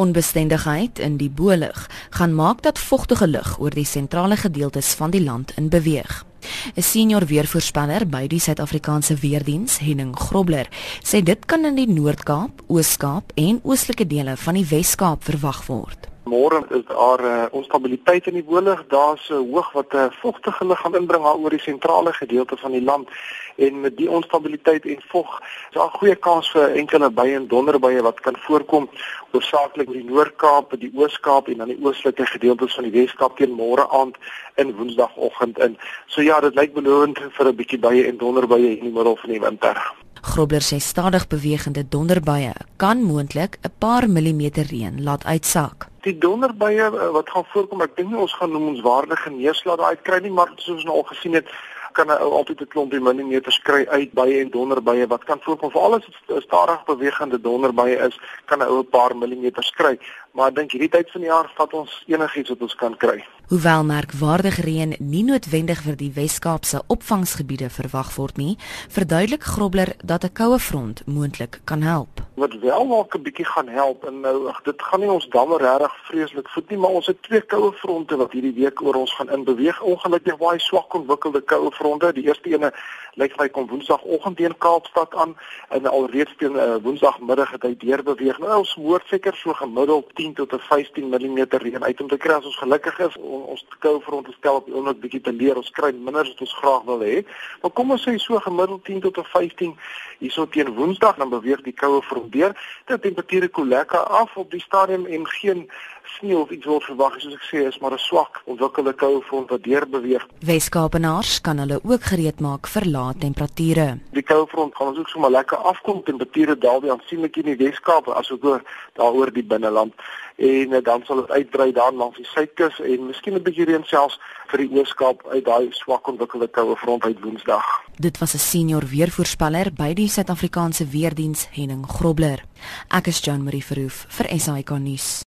Onbestendigheid in die boelig gaan maak dat vogtige lug oor die sentrale gedeeltes van die land in beweeg. 'n Senior weervoorspeller by die Suid-Afrikaanse Weerdiens, Henning Grobler, sê dit kan in die Noord-Kaap, Oos-Kaap en oostelike dele van die Wes-Kaap verwag word. Môre is daar uh, onstabiliteit in die boelig. Daar's 'n uh, hoog wat 'n uh, vogtige lug gaan inbring oor die sentrale gedeelte van die land en met die onstabiliteit en vog is daar 'n goeie kans vir enkele buie en donderbuie wat kan voorkom hoofsaaklik in die Noord-Kaap, die Oos-Kaap en dan die oostelike gedeeltes van die Wes-Kaap teen môre aand en Woensdagoggend in. So ja, dit lyk belovend vir 'n bietjie buie en donderbuie in die middel van die winter. Grobler sê stadig bewegende donderbuie kan moontlik 'n paar millimeter reën laat uitsak. Die donderbuie eh, wat gaan voorkom, ek dink nie ons gaan noemenswaardige neerslag daai kry nie, maar soos ons nou al gesien het, kan 'n ou altyd 'n klompie millimeters kry uit baie en donderbuie wat kan voorkom. Veral as dit stadig bewegende donderbuie is, kan 'n ou 'n paar millimeters kry. Maar ek dink hierdie tyd van die jaar vat ons enigiets wat ons kan kry. Hoewel merkwaardige reën nie noodwendig vir die Wes-Kaapse opvangsgebiede verwag word nie, verduidelik Grobler dat 'n koue front moontlik kan help wat wel dalk 'n bietjie gaan help en nou ag dit gaan nie ons damme regtig vreeslik voed nie maar ons het twee koue fronte wat hierdie week oor ons gaan inbeweeg ongelukkig baie swak ontwikkelde koue fronte. Die eerste ene lyk vir my kom woensdagoggend teen Kaapstad aan en alreeds teen uh, woensdagmiddag het hy deur beweeg. Nou ons hoor seker so gemiddeld 10 tot 15 mm reën uit om te kry as ons gelukkig is. On, ons koue fronte stel op die oomblik bietjie te leer. Ons kry minder as wat ons graag wil hê. Maar kom ons sê so gemiddeld 10 tot 15 hierso teen woensdag dan beweeg die koue front gebeur. Die temperature koel lekker af op die stadium en geen sneeu of iets word verwag soos ek sê is maar 'n swak ontwikkelde koue front wat deur beweeg. Weskaapenaars kan hulle ook gereed maak vir lae temperature. Die koue front gaan ons ook sommer lekker afkom. Temperature daal weer aansienlik in die Weskaap asook oor daaroor die binneland en uh, dan sal dit uitbrei dan langs die suidkus en miskien 'n bietjie reën selfs vir die Ooskaap uit daai swak ontwikkelde koue front uit Woensdag. Dit was 'n senior weervoorspeller by die Suid-Afrikaanse Weerdiens Henning Grobler. Ek is Jean Marie Verhoef vir SAK nuus.